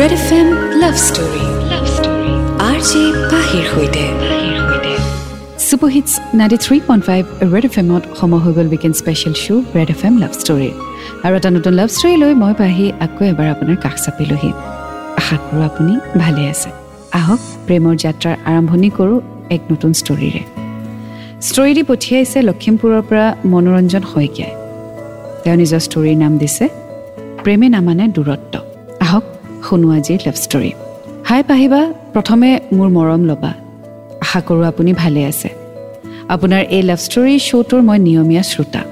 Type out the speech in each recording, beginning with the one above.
Red F M love story love story R J পাহিৰ সৈতে super hits ninety three point five red F এমত সময় হৈ গ'ল weekend special show' red F M লাভ ষ্টৰীৰ আৰু এটা নতুন লাভ ষ্টৰী লৈ মই পাহি আকৌ এবাৰ আপোনাৰ কাষ চাপিলোহি। আশা কৰোঁ আপুনি ভালে আছে। আহক প্ৰেমৰ যাত্ৰাৰ আৰম্ভণি কৰোঁ এক নতুন ষ্টৰীৰে ষ্টৰী দি পঠিয়াইছে লখিমপুৰৰ পৰা মনোৰঞ্জন শইকীয়াই। তেওঁ নিজৰ ষ্টৰীৰ নাম দিছে প্ৰেমে নামানে দূৰত্ব। শুনো আজিৰ লাভ ষ্টৰী হাই পাহিবা প্ৰথমে মোৰ মৰম ল'বা। আশা কৰোঁ আপুনি ভালে আছে। আপোনাৰ এই লাভ ষ্টৰী শ্ব'টোৰ মই নিয়মীয়া শ্ৰোতা।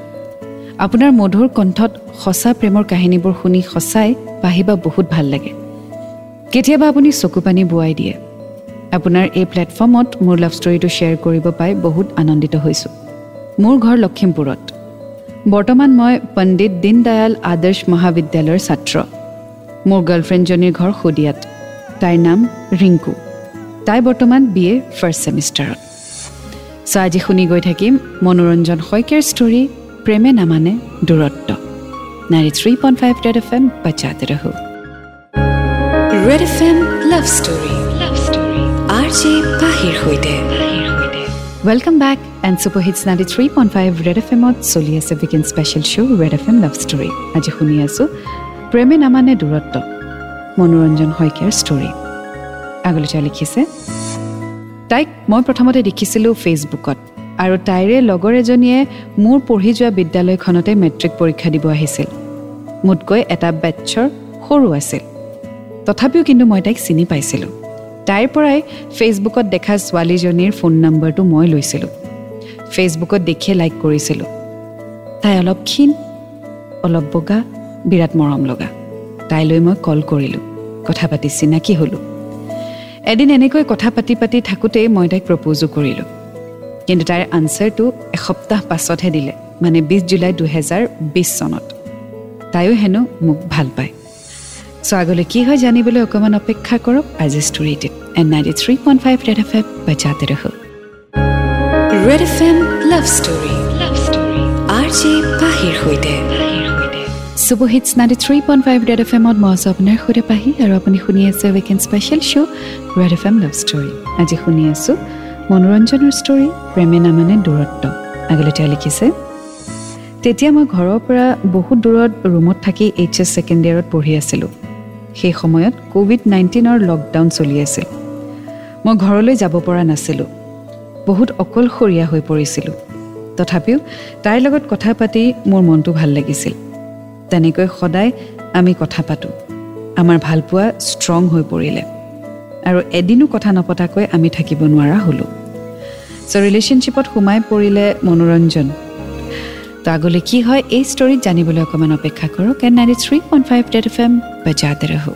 আপোনাৰ মধুৰ কণ্ঠত সঁচা প্ৰেমৰ কাহিনীবোৰ শুনি সঁচাই পাহিবা বহুত ভাল লাগে। কেতিয়াবা আপুনি চকু পানী বোৱাই দিয়ে। আপোনাৰ এই প্লেটফৰ্মত মোৰ লাভ ষ্টৰীটো শ্বেয়াৰ কৰিব পাই বহুত আনন্দিত হৈছোঁ। মোৰ ঘৰ লখিমপুৰত। বৰ্তমান মই পণ্ডিত দীনদয়াল আদৰ্শ মহাবিদ্যালয়ৰ ছাত্ৰ। মোৰ গাৰ্লফ্ৰেণ্ডজনীৰ ঘৰ শদিয়াত। তাইৰ নাম ৰিংকু। তাই বৰ্তমান বি এ ফাৰ্ষ্ট ছেমিষ্টাৰত। চ' আজি শুনি গৈ থাকিম মনোৰঞ্জন শইকীয়াৰ ষ্টৰী প্ৰেমে নামানে দূৰত্ব। Ninety three point five red F M বাচ্চাতে ৰহো। Red F M love story. Love story. R J পাহিৰ সৈতে। Welcome back and super hits ninety three point five red F এমত চলি আছে weekend special show' red F M love story. আজি শুনি আছোঁ প্ৰেমে নামানে দূৰত্ব। মনোৰঞ্জন শইকীয়াৰ ষ্টৰী আগলৈ তেওঁ লিখিছে তাইক মই প্ৰথমতে দেখিছিলোঁ ফেচবুকত আৰু তাইৰে লগৰ এজনীয়ে মোৰ পঢ়ি যোৱা বিদ্যালয়খনতে মেট্ৰিক পৰীক্ষা দিব আহিছিল। মোতকৈ এটা বেটছৰ সৰু আছিল। তথাপিও কিন্তু মই তাইক চিনি পাইছিলোঁ। তাইৰ পৰাই ফেচবুকত দেখা ছোৱালীজনীৰ ফোন নম্বৰটো মই লৈছিলোঁ। ফেচবুকত দেখিয়ে লাইক কৰিছিলোঁ। তাই অলপ ক্ষীণ অলপ বগা বিৰাট মৰম লগা। তাইলৈ মই কল কৰিলোঁ। কথা পাতি চিনাকি হ'লোঁ। এদিন এনেকৈ কথা পাতি পাতি থাকোঁতেই মই তাইক প্ৰপ'জো কৰিলোঁ। কিন্তু তাইৰ আনচাৰটো এসপ্তাহ পাছতহে দিলে মানে বিছ জুলাই দুহেজাৰ বিছ চনত। তাইও হেনো মোক ভাল পায়। চ' আগলৈ কি হয় জানিবলৈ অকণমান অপেক্ষা কৰক। আজি ষ্টৰিটিত and ninety three point five red F F বাজাতে ৰহ red F M love story love story R J পাহিৰ সৈতে। Super hits ninety three point five red F এমত মই আছোঁ আপোনাৰ সৈতে পাহি আৰু আপুনি শুনি আছে weekend special show' red F M love story আজি শুনি আছোঁ মনোৰঞ্জনৰ ষ্টৰী প্ৰেমে নামানে দূৰত্ব। আগলৈ লিখিছে তেতিয়া মই ঘৰৰ পৰা বহুত দূৰত ৰুমত থাকি এইচ এছ ছেকেণ্ড ইয়েৰত পঢ়ি আছিলোঁ। সেই সময়ত ক'ভিড নাইণ্টিনৰ লকডাউন চলি আছিল। মই ঘৰলৈ যাব পৰা নাছিলোঁ। বহুত অকলশৰীয়া হৈ পৰিছিলোঁ। তথাপিও তাইৰ লগত কথা পাতি মোৰ মনটো ভাল লাগিছিল। তেনেকৈ সদায় আমি কথা পাতোঁ। আমাৰ ভালপোৱা ষ্ট্ৰং হৈ পৰিলে। আৰু এদিনো কথা নপতাকৈ আমি থাকিব নোৱাৰা হ'লোঁ। চ' ৰিলেশ্যনশ্বিপত সোমাই পৰিলে মনোৰঞ্জন। তো আগলৈ কি হয় এই ষ্টৰীত জানিবলৈ অকণমান অপেক্ষা কৰক। And ninety three point five red F M বাজাতে ৰহো।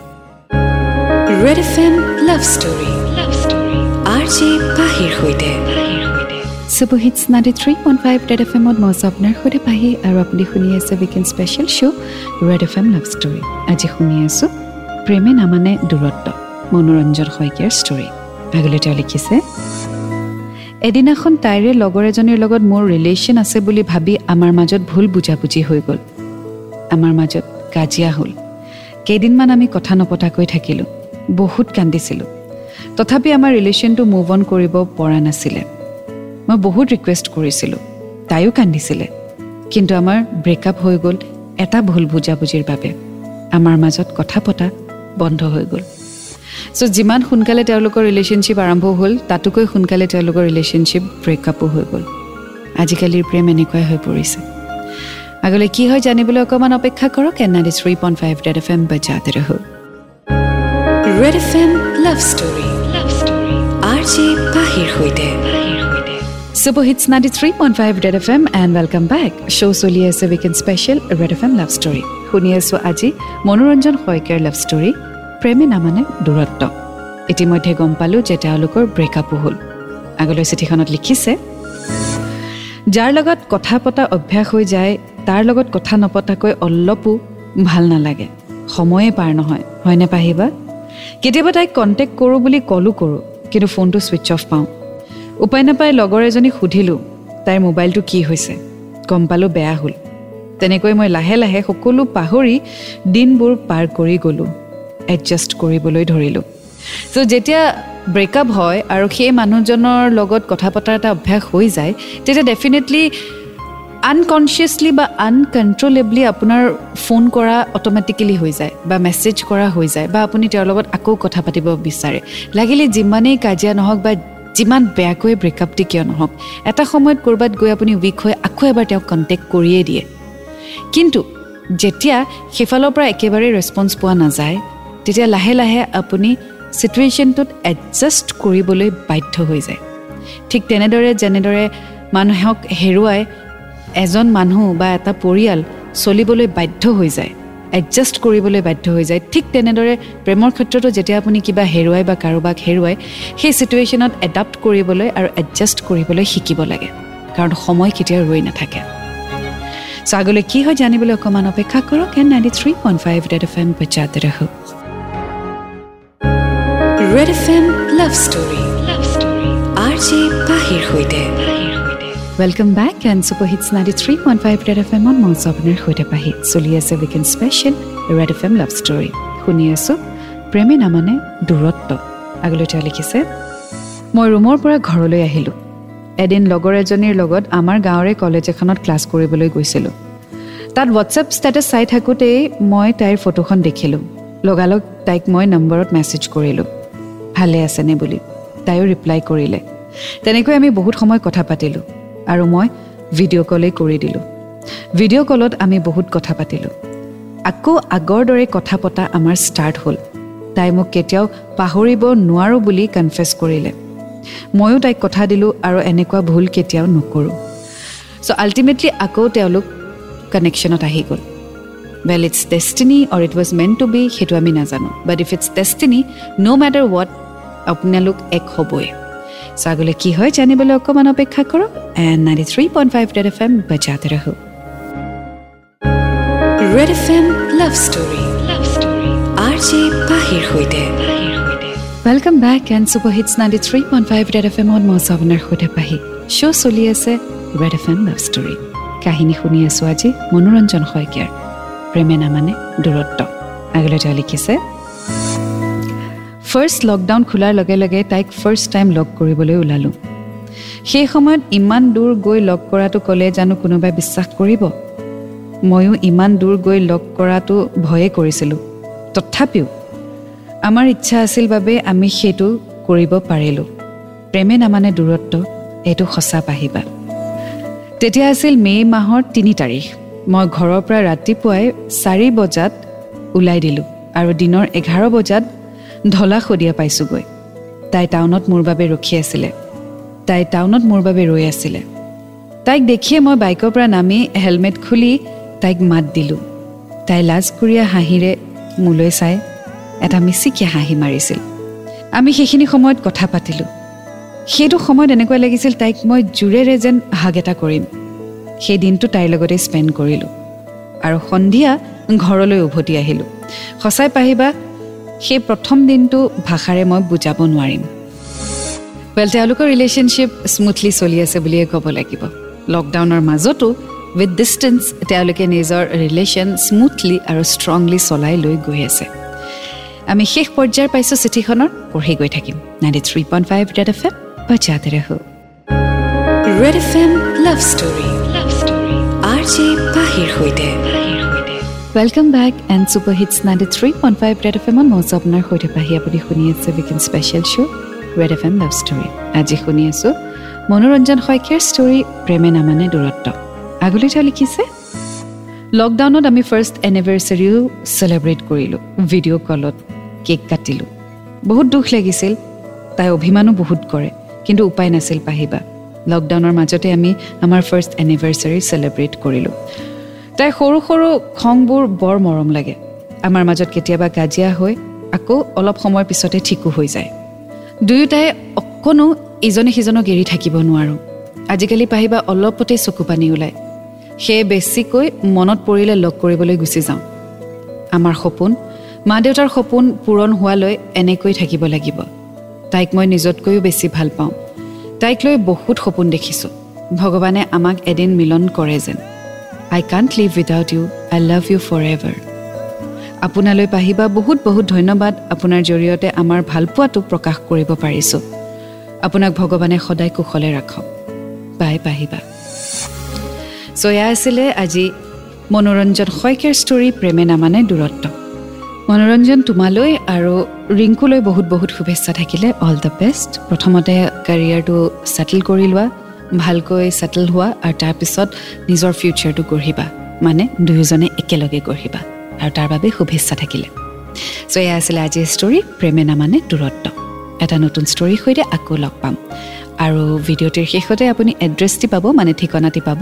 Red F M love story love story R J পাহিৰ সৈতে। Super hits ninety three point five red F এমত মই আছোঁ আপোনাৰ সৈতে পাহি আৰু আপুনি শুনি আছে weekend special show' red F M love story আজি শুনি আছোঁ প্ৰেমে নামানে দূৰত্ব মনোৰঞ্জন শইকীয়াৰ ষ্টৰী আগলৈ তেওঁ লিখিছে এদিনাখন তাইৰে লগৰ এজনীৰ লগত মোৰ ৰিলেশ্যন আছে বুলি ভাবি আমাৰ মাজত ভুল বুজাবুজি হৈ গ'ল। আমাৰ মাজত কাজিয়া হ'ল। কেইদিনমান আমি কথা নপতাকৈ থাকিলোঁ। বহুত কান্দিছিলোঁ। তথাপি আমাৰ ৰিলেশ্যনটো মুভ অন কৰিব পৰা নাছিলে। মই বহুত ৰিকুৱেষ্ট কৰিছিলোঁ। তাইও কান্দিছিলে। কিন্তু আমাৰ ব্ৰেকআপ হৈ গ'ল এটা ভুল বুজাবুজিৰ বাবে। আমাৰ মাজত কথা পতা বন্ধ হৈ গ'ল। চ' যিমান সোনকালে তেওঁলোকৰ ৰিলেশ্যনশ্বিপ আৰম্ভ হ'ল তাতোকৈ সোনকালে তেওঁলোকৰ ৰিলেশ্যনশ্বিপ ব্ৰেকআপো হৈ গ'ল। আজিকালিৰ প্ৰেম এনেকুৱাই হৈ পৰিছে। আগলৈ কি হয় জানিবলৈ অকণমান অপেক্ষা কৰক। And ninety three point five red F M বাজাতে ৰহো। Red F M love story love story R J পাহিৰ সৈতে। Super hits ninety three point five red F M and welcome back show' চলি আছে weekend special red F M love story শুনি আছোঁ আজি মনোৰঞ্জন শইকীয়াৰ লাভ ষ্টৰী প্ৰেমে নামানে দূৰত্ব ইতিমধ্যে গম পালোঁ যে তেওঁলোকৰ ব্ৰেকআপো হ'ল আগলৈ চিঠিখনত লিখিছে যাৰ লগত কথা পতা অভ্যাস হৈ যায় তাৰ লগত কথা নপতাকৈ অলপো ভাল নালাগে সময়ে পাৰ নহয় হয়নে পাহিবা কেতিয়াবা তাইক কণ্টেক্ট কৰোঁ বুলি কলো কৰোঁ কিন্তু ফোনটো ছুইচ অফ পাওঁ উপায় নাপাই লগৰ এজনীক সুধিলোঁ তাইৰ মোবাইলটো কি হৈছে? গম পালোঁ বেয়া হ'ল। তেনেকৈ মই লাহে লাহে সকলো পাহৰি দিনবোৰ পাৰ কৰি গ'লোঁ এডজাষ্ট কৰিবলৈ ধৰিলোঁ। চ' যেতিয়া ব্ৰেকআপ হয় আৰু সেই মানুহজনৰ লগত কথা পতাৰ এটা অভ্যাস হৈ যায় তেতিয়া ডেফিনেটলি আনকনচিয়াছলি বা আনকণ্ট্ৰলেবলি আপোনাৰ ফোন কৰা অট'মেটিকেলি হৈ যায় বা মেছেজ কৰা হৈ যায় বা আপুনি তেওঁৰ লগত আকৌ কথা পাতিব বিচাৰে। লাগিলে যিমানেই কাজিয়া নহওক বা যিমান বেয়াকৈ ব্ৰেকআপ দি কিয় নহওক এটা সময়ত ক'ৰবাত গৈ আপুনি উইক হৈ আকৌ এবাৰ তেওঁক কণ্টেক্ট কৰিয়ে দিয়ে। কিন্তু যেতিয়া সেইফালৰ পৰা একেবাৰে ৰেচপঞ্চ পোৱা নাযায় তেতিয়া লাহে লাহে আপুনি ছিটুৱেশ্যনটোত এডজাষ্ট কৰিবলৈ বাধ্য হৈ যায়। ঠিক তেনেদৰে যেনেদৰে মানুহক হেৰুৱাই এজন মানুহ বা এটা পৰিয়াল চলিবলৈ বাধ্য হৈ যায়। এডজাষ্ট কৰিবলৈ বাধ্য হৈ যায়। ঠিক তেনেদৰে প্ৰেমৰ ক্ষেত্ৰতো যেতিয়া আপুনি কিবা হেৰুৱাই বা কাৰোবাক হেৰুৱাই সেই ছিটুৱেশ্যনত এডাপ্ট কৰিবলৈ আৰু এডজাষ্ট কৰিবলৈ শিকিব লাগে। কাৰণ সময় কেতিয়াও ৰৈ নাথাকে। চ' আগলৈ কি হয় জানিবলৈ অকণমান অপেক্ষা কৰক। And ninety three point five red F M ৰাখো red F M love story love story R J পাহিৰ সৈতে। Welcome back and super hits ninety three point five red F এমত মঞ্চ আপোনাৰ সৈতে পাহি চলি আছে weekend special red F M love story শুনি আছোঁ প্ৰেমে নামানে দূৰত্ব আগলৈ তেওঁ লিখিছে মই ৰুমৰ পৰা ঘৰলৈ আহিলোঁ। এদিন লগৰ এজনীৰ লগত আমাৰ গাঁৱৰে কলেজ এখনত ক্লাছ কৰিবলৈ গৈছিলোঁ। তাত হোৱাটছএপ ষ্টেটাছ চাই থাকোঁতেই মই তাইৰ ফটোখন দেখিলোঁ। লগালগ তাইক মই নম্বৰত মেছেজ কৰিলোঁ। ভালে আছেনে? বুলি। তাইও ৰিপ্লাই কৰিলে। তেনেকৈ আমি বহুত সময় কথা পাতিলোঁ। আৰু মই ভিডিঅ' কলেই কৰি দিলোঁ। ভিডিঅ' কলত আমি বহুত কথা পাতিলোঁ। আকৌ আগৰ দৰে কথা পতা আমাৰ ষ্টাৰ্ট হ'ল। তাই মোক কেতিয়াও পাহৰিব নোৱাৰোঁ বুলি কনফেছ কৰিলে। ময়ো তাইক কথা দিলোঁ আৰু এনেকুৱা ভুল কেতিয়াও নকৰোঁ। চ' আল্টিমেটলি আকৌ তেওঁলোক কানেকশ্যনত আহি গ'ল। Well it's destiny or it was meant to be সেইটো আমি নাজানো। But if it's destiny no' matter what আপোনালোক এক হ'বই। চ' আগলৈ কি হয় জানিবলৈ অকণমান অপেক্ষা কৰক। And ninety three point five red F M বজাতে ৰাখোঁ red F M love story love story R J পাহিৰ সৈতে। Welcome back and super hits ninety three point five red F এমত মই আছোঁ আপোনাৰ সৈতে পাহি। শ্ব' চলি আছে red F M love story কাহিনী শুনি আছোঁ আজি মনোৰঞ্জন শইকীয়াৰ। প্ৰেমে নামানে দূৰত্ব। আগলৈ তেওঁ লিখিছে ফাৰ্ষ্ট লকডাউন খোলাৰ লগে লগে তাইক ফাৰ্ষ্ট টাইম লগ কৰিবলৈ ওলালোঁ। সেই সময়ত ইমান দূৰ গৈ লগ কৰাটো ক'লে জানো কোনোবাই বিশ্বাস কৰিব? ময়ো ইমান দূৰ গৈ লগ কৰাটো ভয়ে কৰিছিলোঁ। তথাপিও আমাৰ ইচ্ছা আছিল বাবে আমি সেইটো কৰিব পাৰিলোঁ। প্ৰেমে নামানে দূৰত্ব এইটো সঁচা পাহিবা। তেতিয়া আছিল মে' মাহৰ তিনি তাৰিখ। মই ঘৰৰ পৰা ৰাতিপুৱাই চাৰি বজাত ওলাই দিলোঁ আৰু দিনৰ এঘাৰ বজাত ঢলা শদিয়া পাইছোঁগৈ। তাই টাউনত মোৰ বাবে ৰখি আছিলে। তাই টাউনত মোৰ বাবে ৰৈ আছিলে। তাইক দেখিয়ে মই বাইকৰ পৰা নামি হেলমেট খুলি তাইক মাত দিলোঁ। তাই লাজকুৰীয়া হাঁহিৰে মোলৈ চাই এটা মিচিকীয়া হাঁহি মাৰিছিল। আমি সেইখিনি সময়ত কথা পাতিলোঁ। সেইটো সময়ত এনেকুৱা লাগিছিল তাইক মই জোৰেৰে যেন হাগ এটা কৰিম। সেই দিনটো তাইৰ লগতে স্পেণ্ড কৰিলোঁ। আৰু সন্ধিয়া ঘৰলৈ উভতি আহিলোঁ। সঁচাই পাহিবা সেই প্ৰথম দিনটো ভাষাৰে মই বুজাব নোৱাৰিম। ৱেল তেওঁলোকৰ ৰিলেশ্যনশ্বিপ স্মুথলি চলি আছে বুলিয়ে ক'ব লাগিব। লকডাউনৰ মাজতো উইথ ডিষ্টেঞ্চ তেওঁলোকে নিজৰ ৰিলেশ্যন স্মুথলি আৰু ষ্ট্ৰংলি চলাই লৈ গৈ আছে। আমি শেষ পৰ্যায়ৰ পাইছোঁ চিঠিখনৰ পঢ়ি গৈ থাকিম। Ninety three point five red F M বজাতে ৰাখো red F M love story love story R J পাহিৰ সৈতে। Welcome back and super hits ninety three point five red F এমত মজা আপোনাৰ সৈতে পাহি আপুনি শুনি আছে weekend special show' red F M love story আজি শুনি আছোঁ মনোৰঞ্জন শইকীয়াৰ ষ্টৰী প্ৰেমে নামানে দূৰত্ব। আগলৈ তেওঁ লিখিছে লকডাউনত আমি ফাৰ্ষ্ট এনিভাৰ্চাৰীও চেলিব্ৰেট কৰিলোঁ ভিডিঅ' কলত কেক কাটিলোঁ। বহুত দুখ লাগিছিল তাই অভিমানো বহুত কৰে কিন্তু উপায় নাছিল পাহিবা। লকডাউনৰ মাজতে আমি আমাৰ ফাৰ্ষ্ট এনিভাৰ্চাৰী চেলিব্ৰেট কৰিলোঁ। তাইৰ সৰু সৰু খংবোৰ বৰ মৰম লাগে। আমাৰ মাজত কেতিয়াবা কাজিয়া হৈ আকৌ অলপ সময়ৰ পিছতে ঠিকো হৈ যায়। দুয়োটাই অকণো ইজনে সিজনক এৰি থাকিব নোৱাৰোঁ। আজিকালি পাহিবা অলপতে চকু পানী ওলায়। সেয়ে বেছিকৈ মনত পৰিলে লগ কৰিবলৈ গুচি যাওঁ। আমাৰ সপোন মা দেউতাৰ সপোন পূৰণ হোৱালৈ এনেকৈ থাকিব লাগিব। তাইক মই নিজতকৈও বেছি ভাল পাওঁ। তাইক লৈ বহুত সপোন দেখিছোঁ। ভগৱানে আমাক এদিন মিলন কৰে যেন। I can't live without you I love you forever আপোনালৈ পাহিবা বহুত বহুত ধন্যবাদ। আপোনাৰ জৰিয়তে আমাৰ ভালপোৱাটো প্ৰকাশ কৰিব পাৰিছোঁ। আপোনাক ভগৱানে সদায় কুশলে ৰাখক। বাই পাহিবা। চ' এয়া আছিলে আজি মনোৰঞ্জন শইকীয়াৰ ষ্টৰী প্ৰেমে নামানে দূৰত্ব। মনোৰঞ্জন তোমালৈ আৰু ৰিংকুলৈ বহুত বহুত শুভেচ্ছা থাকিলে। অল দ্য বেষ্ট প্ৰথমতে কেৰিয়াৰটো ছেটেল কৰি লোৱা। ভালকৈ ছেটেল হোৱা আৰু তাৰপিছত নিজৰ ফিউচাৰটো গঢ়িবা। মানে দুয়োজনে একেলগে গঢ়িবা। আৰু তাৰ বাবে শুভেচ্ছা থাকিলে। চ' এয়া আছিলে আজিৰ ষ্টৰী প্ৰেমে নামানে দূৰত্ব। এটা নতুন ষ্টৰীৰ সৈতে আকৌ লগ পাম। আৰু ভিডিঅ'টিৰ শেষতে আপুনি এড্ৰেছটি পাব মানে ঠিকনাটি পাব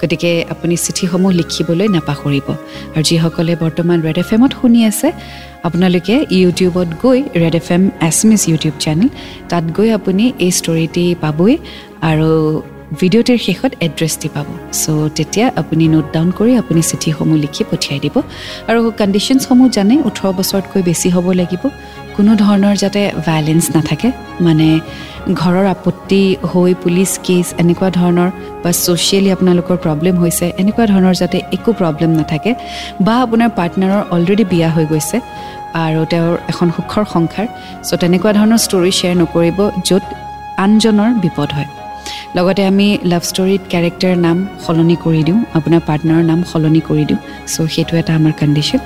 গতিকে আপুনি চিঠিসমূহ লিখিবলৈ নাপাহৰিব। আৰু যিসকলে বৰ্তমান ৰেড এফ এমত শুনি আছে আপোনালোকে ইউটিউবত গৈ ৰেড এফ এম এছমিছ ইউটিউব চেনেল তাত গৈ আপুনি এই ষ্টৰিটি পাবই আৰু ভিডিঅ'টিৰ শেষত এড্ৰেছটি পাব চ' তেতিয়া আপুনি নোট ডাউন কৰি আপুনি চিঠিসমূহ লিখি পঠিয়াই দিব। আৰু কণ্ডিশ্যনছসমূহ জানে ওঠৰ বছৰতকৈ বেছি হ'ব লাগিব। কোনো ধৰণৰ যাতে ভায়লেঞ্চ নাথাকে মানে ঘৰৰ আপত্তি হৈ পুলিচ কেছ এনেকুৱা ধৰণৰ বা ছ'চিয়েলি আপোনালোকৰ প্ৰব্লেম হৈছে এনেকুৱা ধৰণৰ যাতে একো প্ৰব্লেম নাথাকে বা আপোনাৰ পাৰ্টনাৰৰ অলৰেডি বিয়া হৈ গৈছে আৰু তেওঁৰ এখন সুখৰ সংসাৰ চ' তেনেকুৱা ধৰণৰ ষ্টৰি শ্বেয়াৰ নকৰিব য'ত আনজনৰ বিপদ হয়। লগতে আমি লাভ ষ্টৰীত কেৰেক্টাৰ নাম সলনি কৰি দিওঁ আপোনাৰ পাৰ্টনাৰৰ নাম সলনি কৰি দিওঁ চ' সেইটো এটা আমাৰ কণ্ডিশ্যন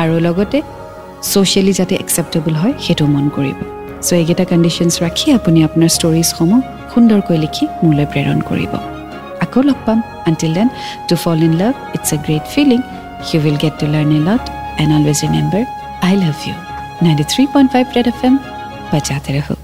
আৰু লগতে ছ'চিয়েলি যাতে একচেপ্টেবল হয় সেইটো মন কৰিব। চ' এইকেইটা কণ্ডিশ্যনছ ৰাখি আপুনি আপোনাৰ ষ্টৰিজসমূহ সুন্দৰকৈ লিখি মোলৈ প্ৰেৰণ কৰিব। আকৌ লগ পাম। Until then to fall in love it's a great feeling you will get to learn a lot and always remember I love you ninety three point five Red F M বজাতে ৰহো